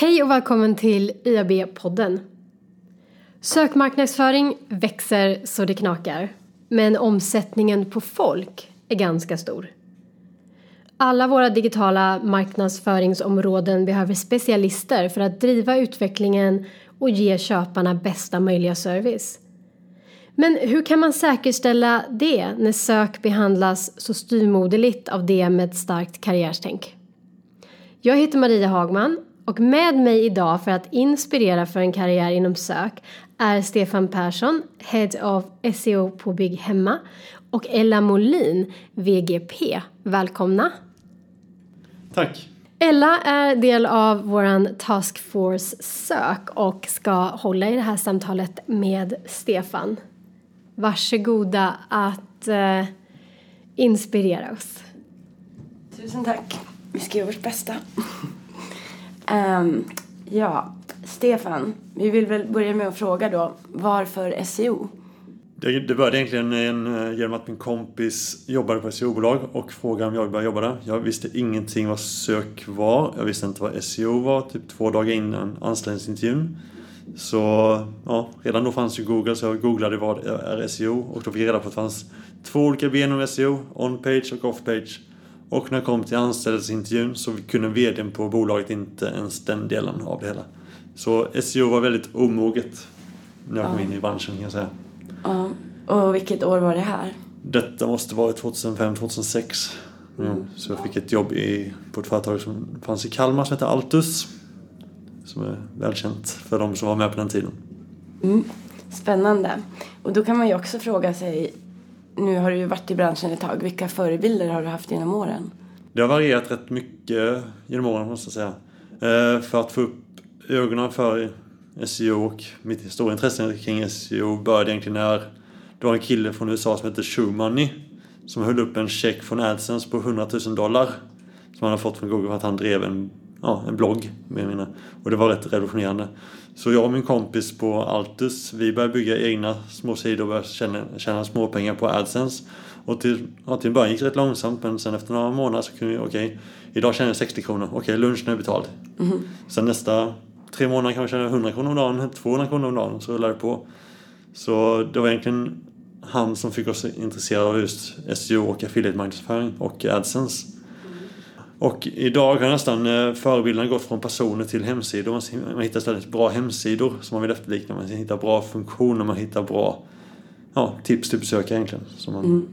Hej och välkommen till IAB-podden. Sökmarknadsföring växer så det knakar, men omsättningen på folk är ganska stor. Alla våra digitala marknadsföringsområden behöver specialister för att driva utvecklingen och ge köparna bästa möjliga service. Men hur kan man säkerställa det när sök behandlas så styrmoderligt av det med ett starkt karriärstänk? Jag heter Maria Hagman och med mig idag för att inspirera för en karriär inom sök är Stefan Persson, Head of SEO på Bygg Hemma och Ella Molin, VGP. Välkomna! Tack! Ella är del av våran Task Force Sök och ska hålla i det här samtalet med Stefan. Varsågoda att eh, inspirera oss. Tusen tack. Vi ska göra vårt bästa um, ja, Stefan, vi vill väl börja med att fråga då, varför SEO? Det, det började egentligen en, eh, genom att min kompis jobbade på SEO-bolag och frågade om jag ville börja jobba där. Jag visste ingenting vad sök var. Jag visste inte vad SEO var, typ två dagar innan anställningsintervjun. Så ja, redan då fanns ju Google så jag googlade vad är SEO och då fick jag reda på att det fanns två olika ben om SEO, on-page och off-page. Och när jag kom till anställningsintervjun så kunde vdn på bolaget inte ens den delen av det hela. Så SEO var väldigt omoget när jag kom in i branschen kan jag säga. Ja, och vilket år var det här? Detta måste vara 2005-2006. Mm. Så jag fick ett jobb i, på ett företag som fanns i Kalmar som heter Altus. Som är välkänt för de som var med på den tiden. Mm. Spännande. Och då kan man ju också fråga sig, nu har du ju varit i branschen ett tag, vilka förebilder har du haft genom åren? Det har varierat rätt mycket genom åren måste jag säga. Eh, för att få upp ögonen för SEO och mitt stora intresse kring SEO började egentligen när det var en kille från USA som hette Shoemoney som höll upp en check från AdSense på 100 000 dollar som han hade fått från Google för att han drev en, ja, en blogg med mina. Och det var rätt revolutionerande. Så jag och min kompis på Altus, vi började bygga egna små sidor och började tjäna, tjäna småpengar på AdSense. Och till, ja, till början gick det rätt långsamt men sen efter några månader så kunde vi, okej, okay, idag tjänar jag 60 kronor, okej, okay, lunchen är betald. Mm. Sen nästa tre månader kan man tjäna 100 kronor om dagen, 200 kronor om dagen, så rullar det på. Så det var egentligen han som fick oss intresserade av just SEO och affiliate marknadsföring och AdSense. Och idag har nästan eh, förebilderna gått från personer till hemsidor. Man hittar istället bra hemsidor som man vill efterlikna. Man hittar bra funktioner, man hittar bra ja, tips till besökare egentligen. Man... Mm.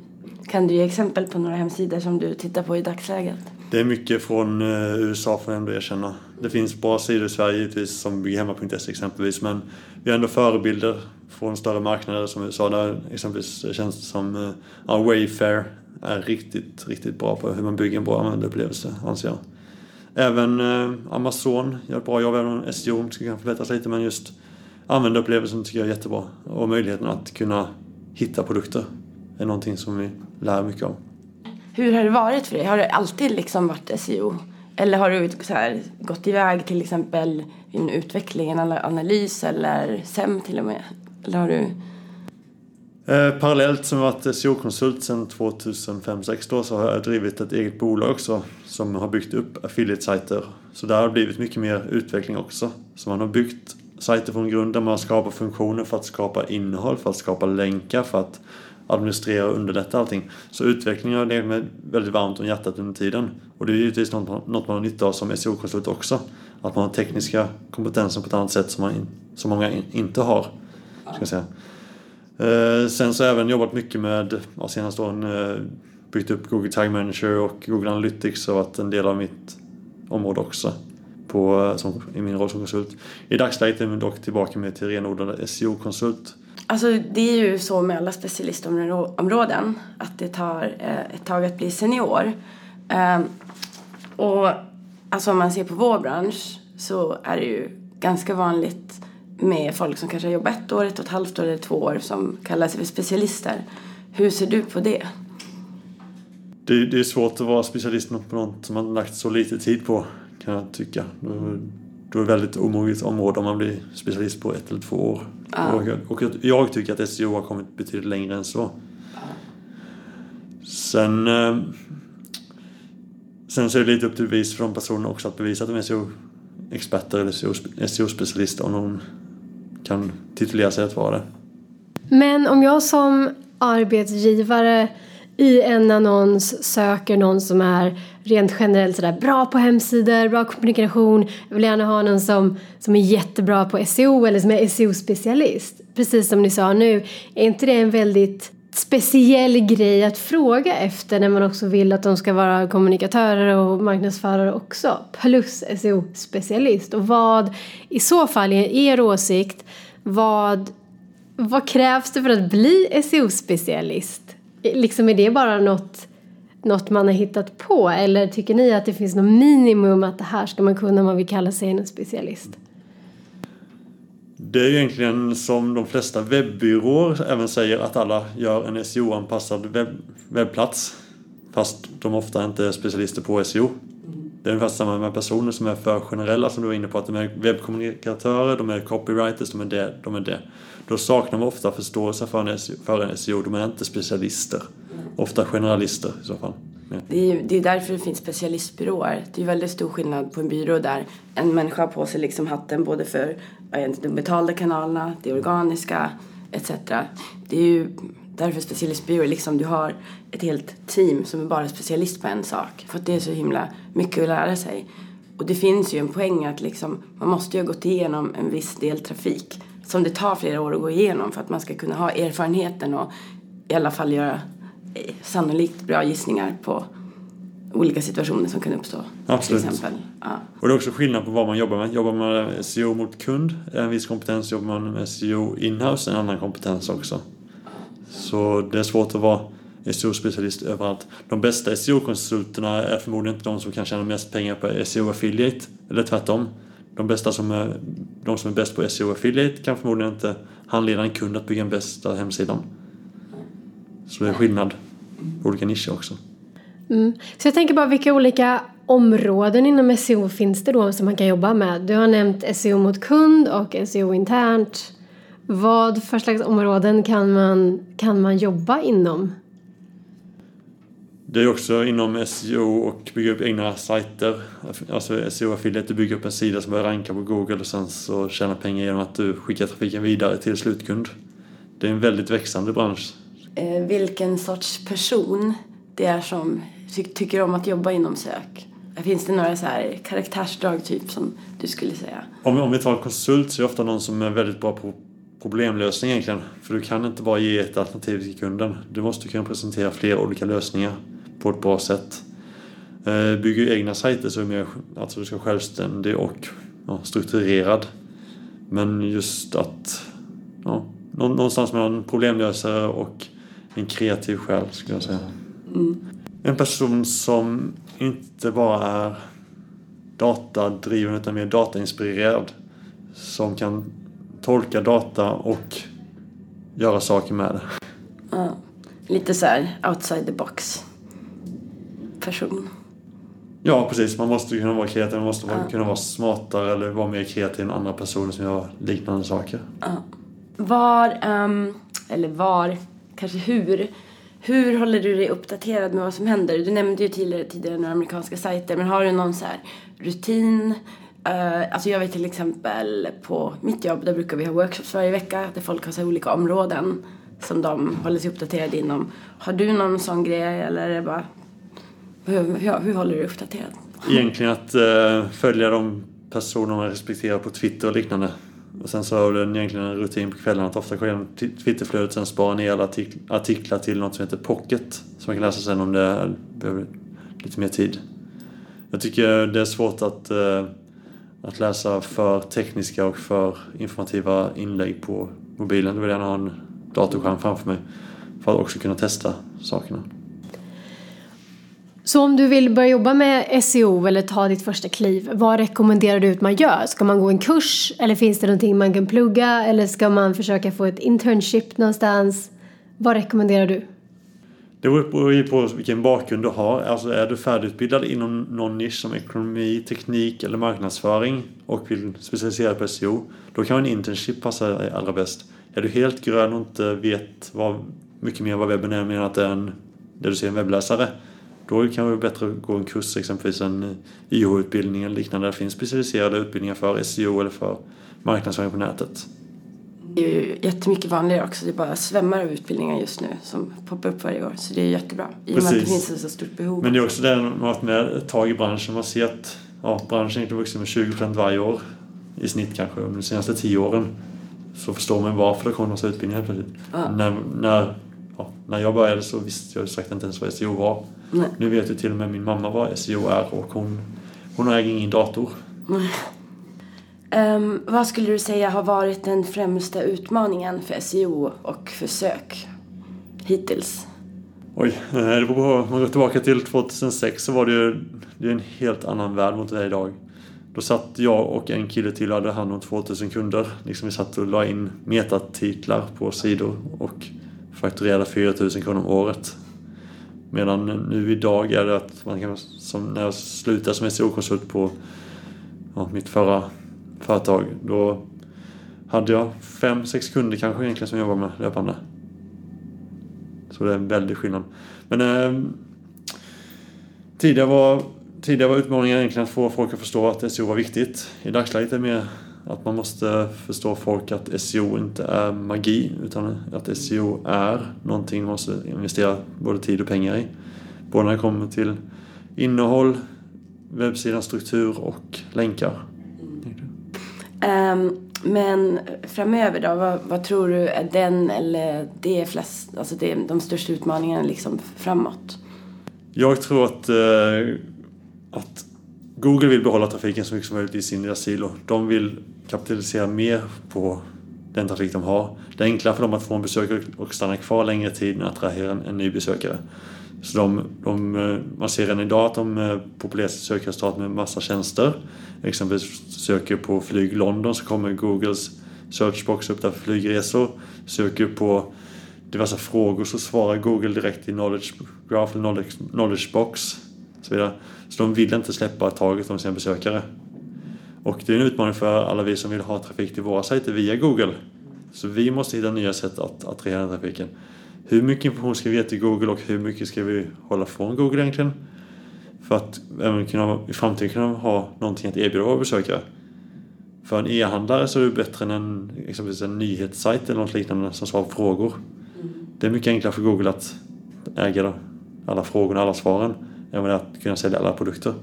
Kan du ge exempel på några hemsidor som du tittar på i dagsläget? Det är mycket från eh, USA får jag ändå erkänna. Det finns bra sidor i Sverige givetvis som bygghemma.se exempelvis men vi har ändå förebilder från större marknader som USA där exempelvis känns som eh, ja, Wayfair är riktigt, riktigt bra på hur man bygger en bra användarupplevelse anser jag. Även eh, Amazon gör ett bra jobb, även om SEO ska kunna förbättras lite men just användarupplevelsen tycker jag är jättebra. Och möjligheten att kunna hitta produkter är någonting som vi lär mycket av. Hur har det varit för dig? Har det alltid liksom varit SEO? Eller har du så här, gått iväg till exempel i en utveckling, en analys eller SEM till och med? Eller har du... Eh, parallellt som jag varit SEO-konsult sedan 2005-2006 då så har jag drivit ett eget bolag också som har byggt upp affiliate-sajter. Så där har det blivit mycket mer utveckling också. Så man har byggt sajter från grunden, man har skapat funktioner för att skapa innehåll, för att skapa länkar, för att administrera och underlätta allting. Så utvecklingen har legat mig väldigt varmt om hjärtat under tiden. Och det är givetvis något, något man har nytta av som SEO-konsult också. Att man har tekniska kompetenser på ett annat sätt som, man, som många in, inte har. Ska jag säga. Eh, sen så har jag även jobbat mycket med, ja, senaste åren, eh, byggt upp Google Tag Manager och Google Analytics har varit en del av mitt område också. På, eh, som, I min roll som konsult. I dagsläget är jag dock tillbaka med till renodlad SEO-konsult. Alltså det är ju så med alla specialistområden att det tar eh, ett tag att bli senior. Ehm, och alltså om man ser på vår bransch så är det ju ganska vanligt med folk som kanske har jobbat ett år, ett och ett halvt år eller två år som kallar sig för specialister. Hur ser du på det? Det, det är svårt att vara specialist på något som man lagt så lite tid på kan jag tycka. Då är det väldigt omoget område om man blir specialist på ett eller två år. Ja. Och, och jag tycker att SEO har kommit betydligt längre än så. Ja. Sen, eh, sen så är det lite upp till bevis för de personerna också att bevisa att de är SEO experter eller SEO-specialister om de kan titulera sig att vara det. Men om jag som arbetsgivare i en annons söker någon som är rent generellt sådär bra på hemsidor, bra kommunikation. Jag vill gärna ha någon som, som är jättebra på SEO eller som är SEO-specialist. Precis som ni sa nu, är inte det en väldigt speciell grej att fråga efter när man också vill att de ska vara kommunikatörer och marknadsförare också. Plus SEO-specialist. Och vad i så fall är er åsikt? Vad, vad krävs det för att bli SEO-specialist? Liksom är det bara något, något man har hittat på eller tycker ni att det finns något minimum att det här ska man kunna om man vill kalla sig en specialist? Det är egentligen som de flesta webbyråer även säger att alla gör en SEO-anpassad webb, webbplats. Fast de ofta inte är specialister på SEO. Det är ungefär samma med personer som är för generella som du var inne på. Att de är webbkommunikatörer, de är copywriters, de är det, de är det. Då saknar man ofta förståelse för en SEO. För en SEO. De är inte specialister. Ofta generalister i så fall. Mm. Det, är, det är därför det finns specialistbyråer. Det är väldigt stor skillnad på en byrå där en människa har på sig liksom hatten både för de betalda kanalerna, det organiska etc. Det är ju därför specialistbyråer, liksom du har ett helt team som är bara specialist på en sak. För att det är så himla mycket att lära sig. Och det finns ju en poäng att liksom, man måste ju ha gått igenom en viss del trafik som det tar flera år att gå igenom för att man ska kunna ha erfarenheten och i alla fall göra sannolikt bra gissningar på olika situationer som kan uppstå. Absolut. Till exempel. Ja. Och det är också skillnad på vad man jobbar med. Jobbar man med SEO mot kund, en viss kompetens. Jobbar man med SEO inhouse, en annan kompetens också. Så det är svårt att vara SEO-specialist överallt. De bästa SEO-konsulterna är förmodligen inte de som kan tjäna mest pengar på SEO affiliate, eller tvärtom. De bästa som är, de som är bäst på SEO affiliate kan förmodligen inte handleda en kund att bygga den bästa hemsidan. Så det är skillnad olika nischer också. Mm. Så jag tänker bara vilka olika områden inom SEO finns det då som man kan jobba med? Du har nämnt SEO mot kund och SEO internt. Vad för slags områden kan man, kan man jobba inom? Det är också inom SEO och bygga upp egna sajter. Alltså SEO affiliate, du bygger upp en sida som börjar ranka på Google och sen så tjänar pengar genom att du skickar trafiken vidare till slutkund. Det är en väldigt växande bransch. Eh, vilken sorts person det är som ty tycker om att jobba inom sök? Finns det några så här karaktärsdrag typ som du skulle säga? Om, om vi tar konsult så är det ofta någon som är väldigt bra på problemlösning egentligen. För du kan inte bara ge ett alternativ till kunden. Du måste kunna presentera flera olika lösningar på ett bra sätt. Eh, bygger egna sajter så är mer, alltså du ska vara självständig och ja, strukturerad. Men just att ja, någonstans mellan problemlösare och en kreativ själ skulle jag säga. Mm. En person som inte bara är datadriven utan mer datainspirerad. Som kan tolka data och göra saker med det. Ja, lite så här outside the box person. Ja, precis. Man måste kunna vara kreativ. Man måste ja. kunna vara smartare eller vara mer kreativ än andra personer som gör liknande saker. Ja. Var, um, eller var, kanske hur, hur håller du dig uppdaterad med vad som händer? Du nämnde ju tidigare, tidigare några amerikanska sajter, men har du någon så rutin? Uh, alltså jag vet till exempel på mitt jobb, där brukar vi ha workshops varje vecka där folk har så olika områden som de håller sig uppdaterade inom. Har du någon sån grej eller är det bara hur, hur, hur håller du dig uppdaterad? Egentligen att uh, följa de personer man respekterar på Twitter och liknande. Och sen så har du egentligen en rutin på kvällen att ofta gå igenom Twitterflödet sen spara ner alla artiklar till något som heter Pocket. Som man kan läsa sen om det behöver lite mer tid. Jag tycker det är svårt att, eh, att läsa för tekniska och för informativa inlägg på mobilen. Då vill jag gärna ha en datorskärm framför mig för att också kunna testa sakerna. Så om du vill börja jobba med SEO eller ta ditt första kliv, vad rekommenderar du att man gör? Ska man gå en kurs eller finns det någonting man kan plugga eller ska man försöka få ett internship någonstans? Vad rekommenderar du? Det beror ju på vilken bakgrund du har. Alltså är du färdigutbildad inom någon nisch som ekonomi, teknik eller marknadsföring och vill specialisera på SEO, då kan en internship passa dig allra bäst. Är du helt grön och inte vet vad, mycket mer vad webben är mer än att det är en, det du ser en webbläsare, då kan det vara bättre att gå en kurs, exempelvis en YH-utbildning eller liknande. Det finns specialiserade utbildningar för SEO eller för marknadsföring på nätet. Det är ju jättemycket vanligare också. Det bara svämmar av utbildningar just nu som poppar upp varje år. Så det är jättebra. I och med att det finns ett så stort behov. Men det är också det man har ett tag i branschen. Man ser att ja, branschen har vuxit med 20% varje år i snitt kanske under de senaste tio åren. Så förstår man varför det kommer massa utbildningar helt plötsligt. Ja. När, när, ja, när jag började så visste jag sagt inte ens vad SEO var. Nej. Nu vet ju till och med min mamma vad SEO är och hon, hon äger ingen dator. Um, vad skulle du säga har varit den främsta utmaningen för SEO och för sök hittills? Oj, eh, det beror på. Om man går tillbaka till 2006 så var det ju det är en helt annan värld mot det idag. Då satt jag och en kille till och hade hand om 2000 kunder. Liksom vi satt och la in metatitlar på sidor och fakturerade 4000 kronor om året. Medan nu idag är det att man kan, som när jag slutade som SEO-konsult på ja, mitt förra företag, då hade jag fem, sex kunder kanske egentligen som jag jobbade med löpande. Så det är en väldig skillnad. Men eh, tidigare, var, tidigare var utmaningen egentligen att få folk att förstå att SEO var viktigt. I dagsläget är det mer att man måste förstå folk att SEO inte är magi utan att SEO är någonting man måste investera både tid och pengar i. Både när det kommer till innehåll, webbsidans struktur och länkar. Um, men framöver då, vad, vad, tror du är den eller det flest, alltså det, de största utmaningarna liksom framåt? Jag tror att, eh, att Google vill behålla trafiken så mycket som möjligt i sin silo. De vill kapitalisera mer på den trafik de har. Det är enklare för dem att få en besökare och stanna kvar längre tid än att attrahera en, en ny besökare. Så de, de, eh, man ser redan idag att de eh, sitt sökresultat med massa tjänster. Exempelvis söker på flyg London så kommer Googles searchbox upp där för flygresor. Söker på diverse frågor så svarar Google direkt i knowledge graph eller knowledge, knowledge box. Så, vidare. så de vill inte släppa taget om sina besökare. Och det är en utmaning för alla vi som vill ha trafik till våra sajter via Google. Så vi måste hitta nya sätt att attrahera den trafiken. Hur mycket information ska vi ge till Google och hur mycket ska vi hålla från Google egentligen? För att även kunna, i framtiden kunna ha någonting att erbjuda våra besökare. För en e-handlare så är det bättre än en, exempelvis en nyhetssajt eller något liknande som svarar på frågor. Det är mycket enklare för Google att äga alla frågorna, alla svaren, än att kunna sälja alla produkter.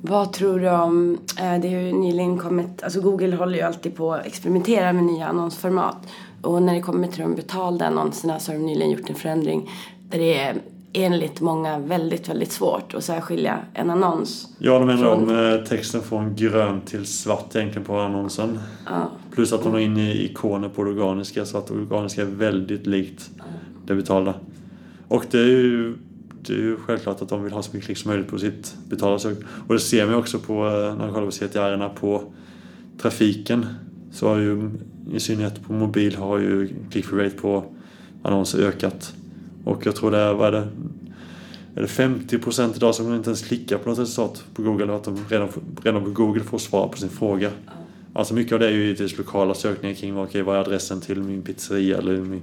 Vad tror du om, eh, det har ju nyligen kommit, alltså Google håller ju alltid på att experimentera med nya annonsformat. Och när det kommer till de betalda annonserna så har de nyligen gjort en förändring där det är enligt många väldigt, väldigt svårt att särskilja en annons. Ja, de ändrar från... om texten från grön till svart egentligen på annonsen. Ja. Plus att de har in ikoner på det organiska så att det organiska är väldigt likt ja. det betalda. Och det är ju det är ju självklart att de vill ha så mycket klick som möjligt på sitt betalda. Och det ser man också på, eh, när man kollar på CTR på trafiken. Så har ju, i synnerhet på mobil, har ju click rate på annonser ökat. Och jag tror det är, vad är det, är det 50 procent idag som inte ens klickar på något resultat på Google. Att de redan, redan på Google får svar på sin fråga. Alltså mycket av det är ju givetvis lokala sökningar kring okay, vad är adressen till min pizzeria eller min,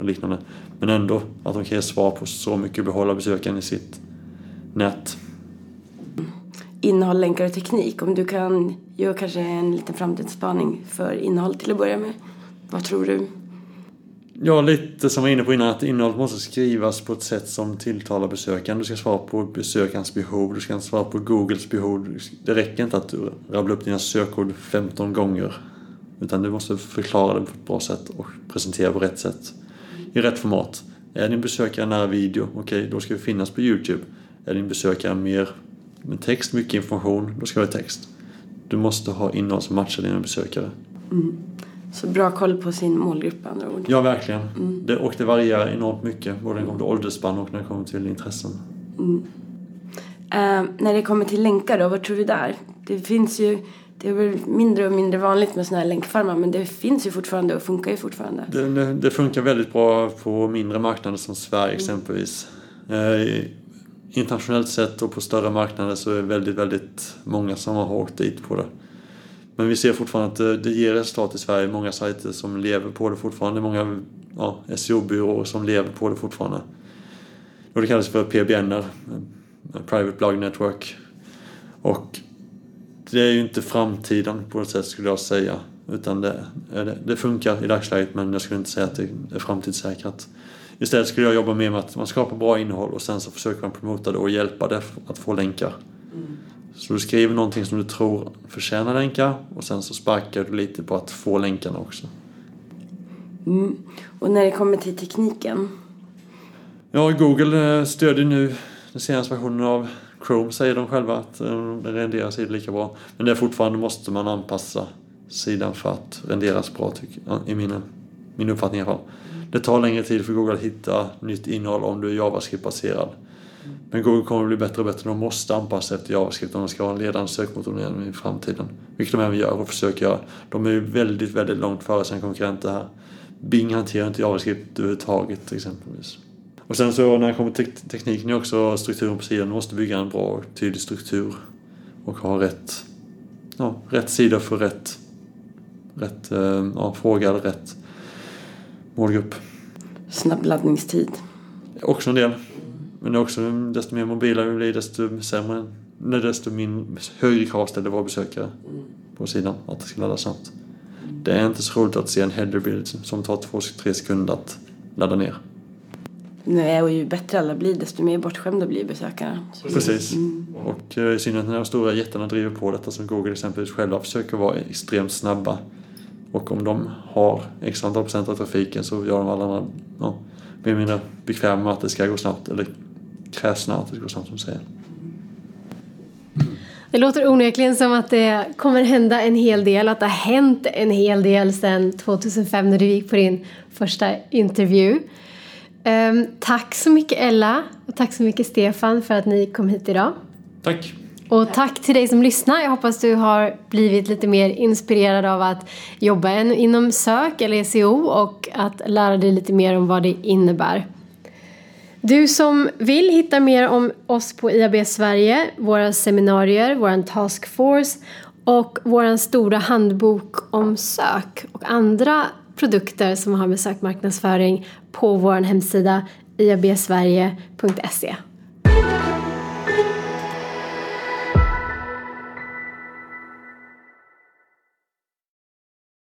liknande. Men ändå att de kan ge svar på så mycket och behålla besökaren i sitt nät. Innehåll, länkar och teknik. Om du kan göra kanske en liten framtidsspaning för innehåll till att börja med. Vad tror du? Ja, lite som jag var inne på innan, att innehållet måste skrivas på ett sätt som tilltalar besökaren. Du ska svara på besökarens behov, du ska svara på Googles behov. Det räcker inte att du rabblar upp dina sökord 15 gånger. Utan du måste förklara det på ett bra sätt och presentera på rätt sätt. I rätt format. Är din besökare nära video, okej, okay, då ska vi finnas på Youtube. Är din besökare mer med text, mycket information, då ska det vara text. Du måste ha innehåll som matchar dina besökare. Mm. Så bra koll på sin målgrupp med andra ord. Ja, verkligen. Mm. Det, och det varierar enormt mycket, både när det kommer till åldersspann och när det kommer till intressen. Mm. Uh, när det kommer till länkar då, vad tror du där? Det finns ju, det är väl mindre och mindre vanligt med sådana här länkfarmar men det finns ju fortfarande och funkar ju fortfarande. Det, det, det funkar väldigt bra på mindre marknader som Sverige mm. exempelvis. Uh, internationellt sett och på större marknader så är det väldigt, väldigt många som har åkt dit på det. Men vi ser fortfarande att det ger resultat i Sverige. Många sajter som lever på det fortfarande. Många ja, SEO-byråer som lever på det fortfarande. Och det kallas för PBN, Private Blog Network. Och det är ju inte framtiden på något sätt skulle jag säga. Utan det, det, funkar i dagsläget men jag skulle inte säga att det är framtidssäkrat. Istället skulle jag jobba mer med att man skapar bra innehåll och sen så försöker man promota det och hjälpa det att få länkar. Mm. Så du skriver någonting som du tror förtjänar länkar och sen så sparkar du lite på att få länkarna också. Mm. Och när det kommer till tekniken? Ja, Google eh, stödjer nu den senaste versionen av Chrome säger de själva att eh, den renderar sidor lika bra. Men det är fortfarande måste man anpassa sidan för att renderas bra jag, i min, min uppfattning i alla fall. Det tar längre tid för Google att hitta nytt innehåll om du är JavaScript-baserad. Men Google kommer att bli bättre och bättre. De måste anpassa efter JavaScript om de ska vara en ledande sökmotor i framtiden. Vilket de även gör och försöker göra. De är ju väldigt, väldigt långt före sina konkurrenter här. Bing hanterar inte JavaScript överhuvudtaget exempelvis. Och sen så när det kommer till tekniken är också strukturen på sidan. Du måste bygga en bra tydlig struktur. Och ha rätt, ja, rätt sida för rätt, rätt eh, ja, fråga eller rätt målgrupp. Snabb laddningstid. Också en del. Men det är också desto mer mobila vi blir desto sämre. Desto min, högre krav ställer våra besökare på sidan att det ska ladda snabbt. Det är inte så roligt att se en headerbild som tar 2-3 sekunder att ladda ner. Nej, och ju bättre alla blir desto mer bortskämda blir besökarna. Precis. Mm. Och eh, i synnerhet när de stora jättarna driver på detta som Google exempelvis själva försöker vara extremt snabba. Och om de har x antal procent av trafiken så gör de alla andra ja, mer eller mindre bekväma med att det ska gå snabbt. Eller kräsna att det ska gå snabbt som säger. Det låter onekligen som att det kommer hända en hel del, att det har hänt en hel del sedan 2005 när du gick på din första intervju. Um, tack så mycket Ella och tack så mycket Stefan för att ni kom hit idag. Tack. Och tack till dig som lyssnar. Jag hoppas du har blivit lite mer inspirerad av att jobba inom sök eller SEO och att lära dig lite mer om vad det innebär. Du som vill hitta mer om oss på IAB Sverige, våra seminarier, vår taskforce och vår stora handbok om sök och andra produkter som har med sökmarknadsföring på vår hemsida iabsverige.se.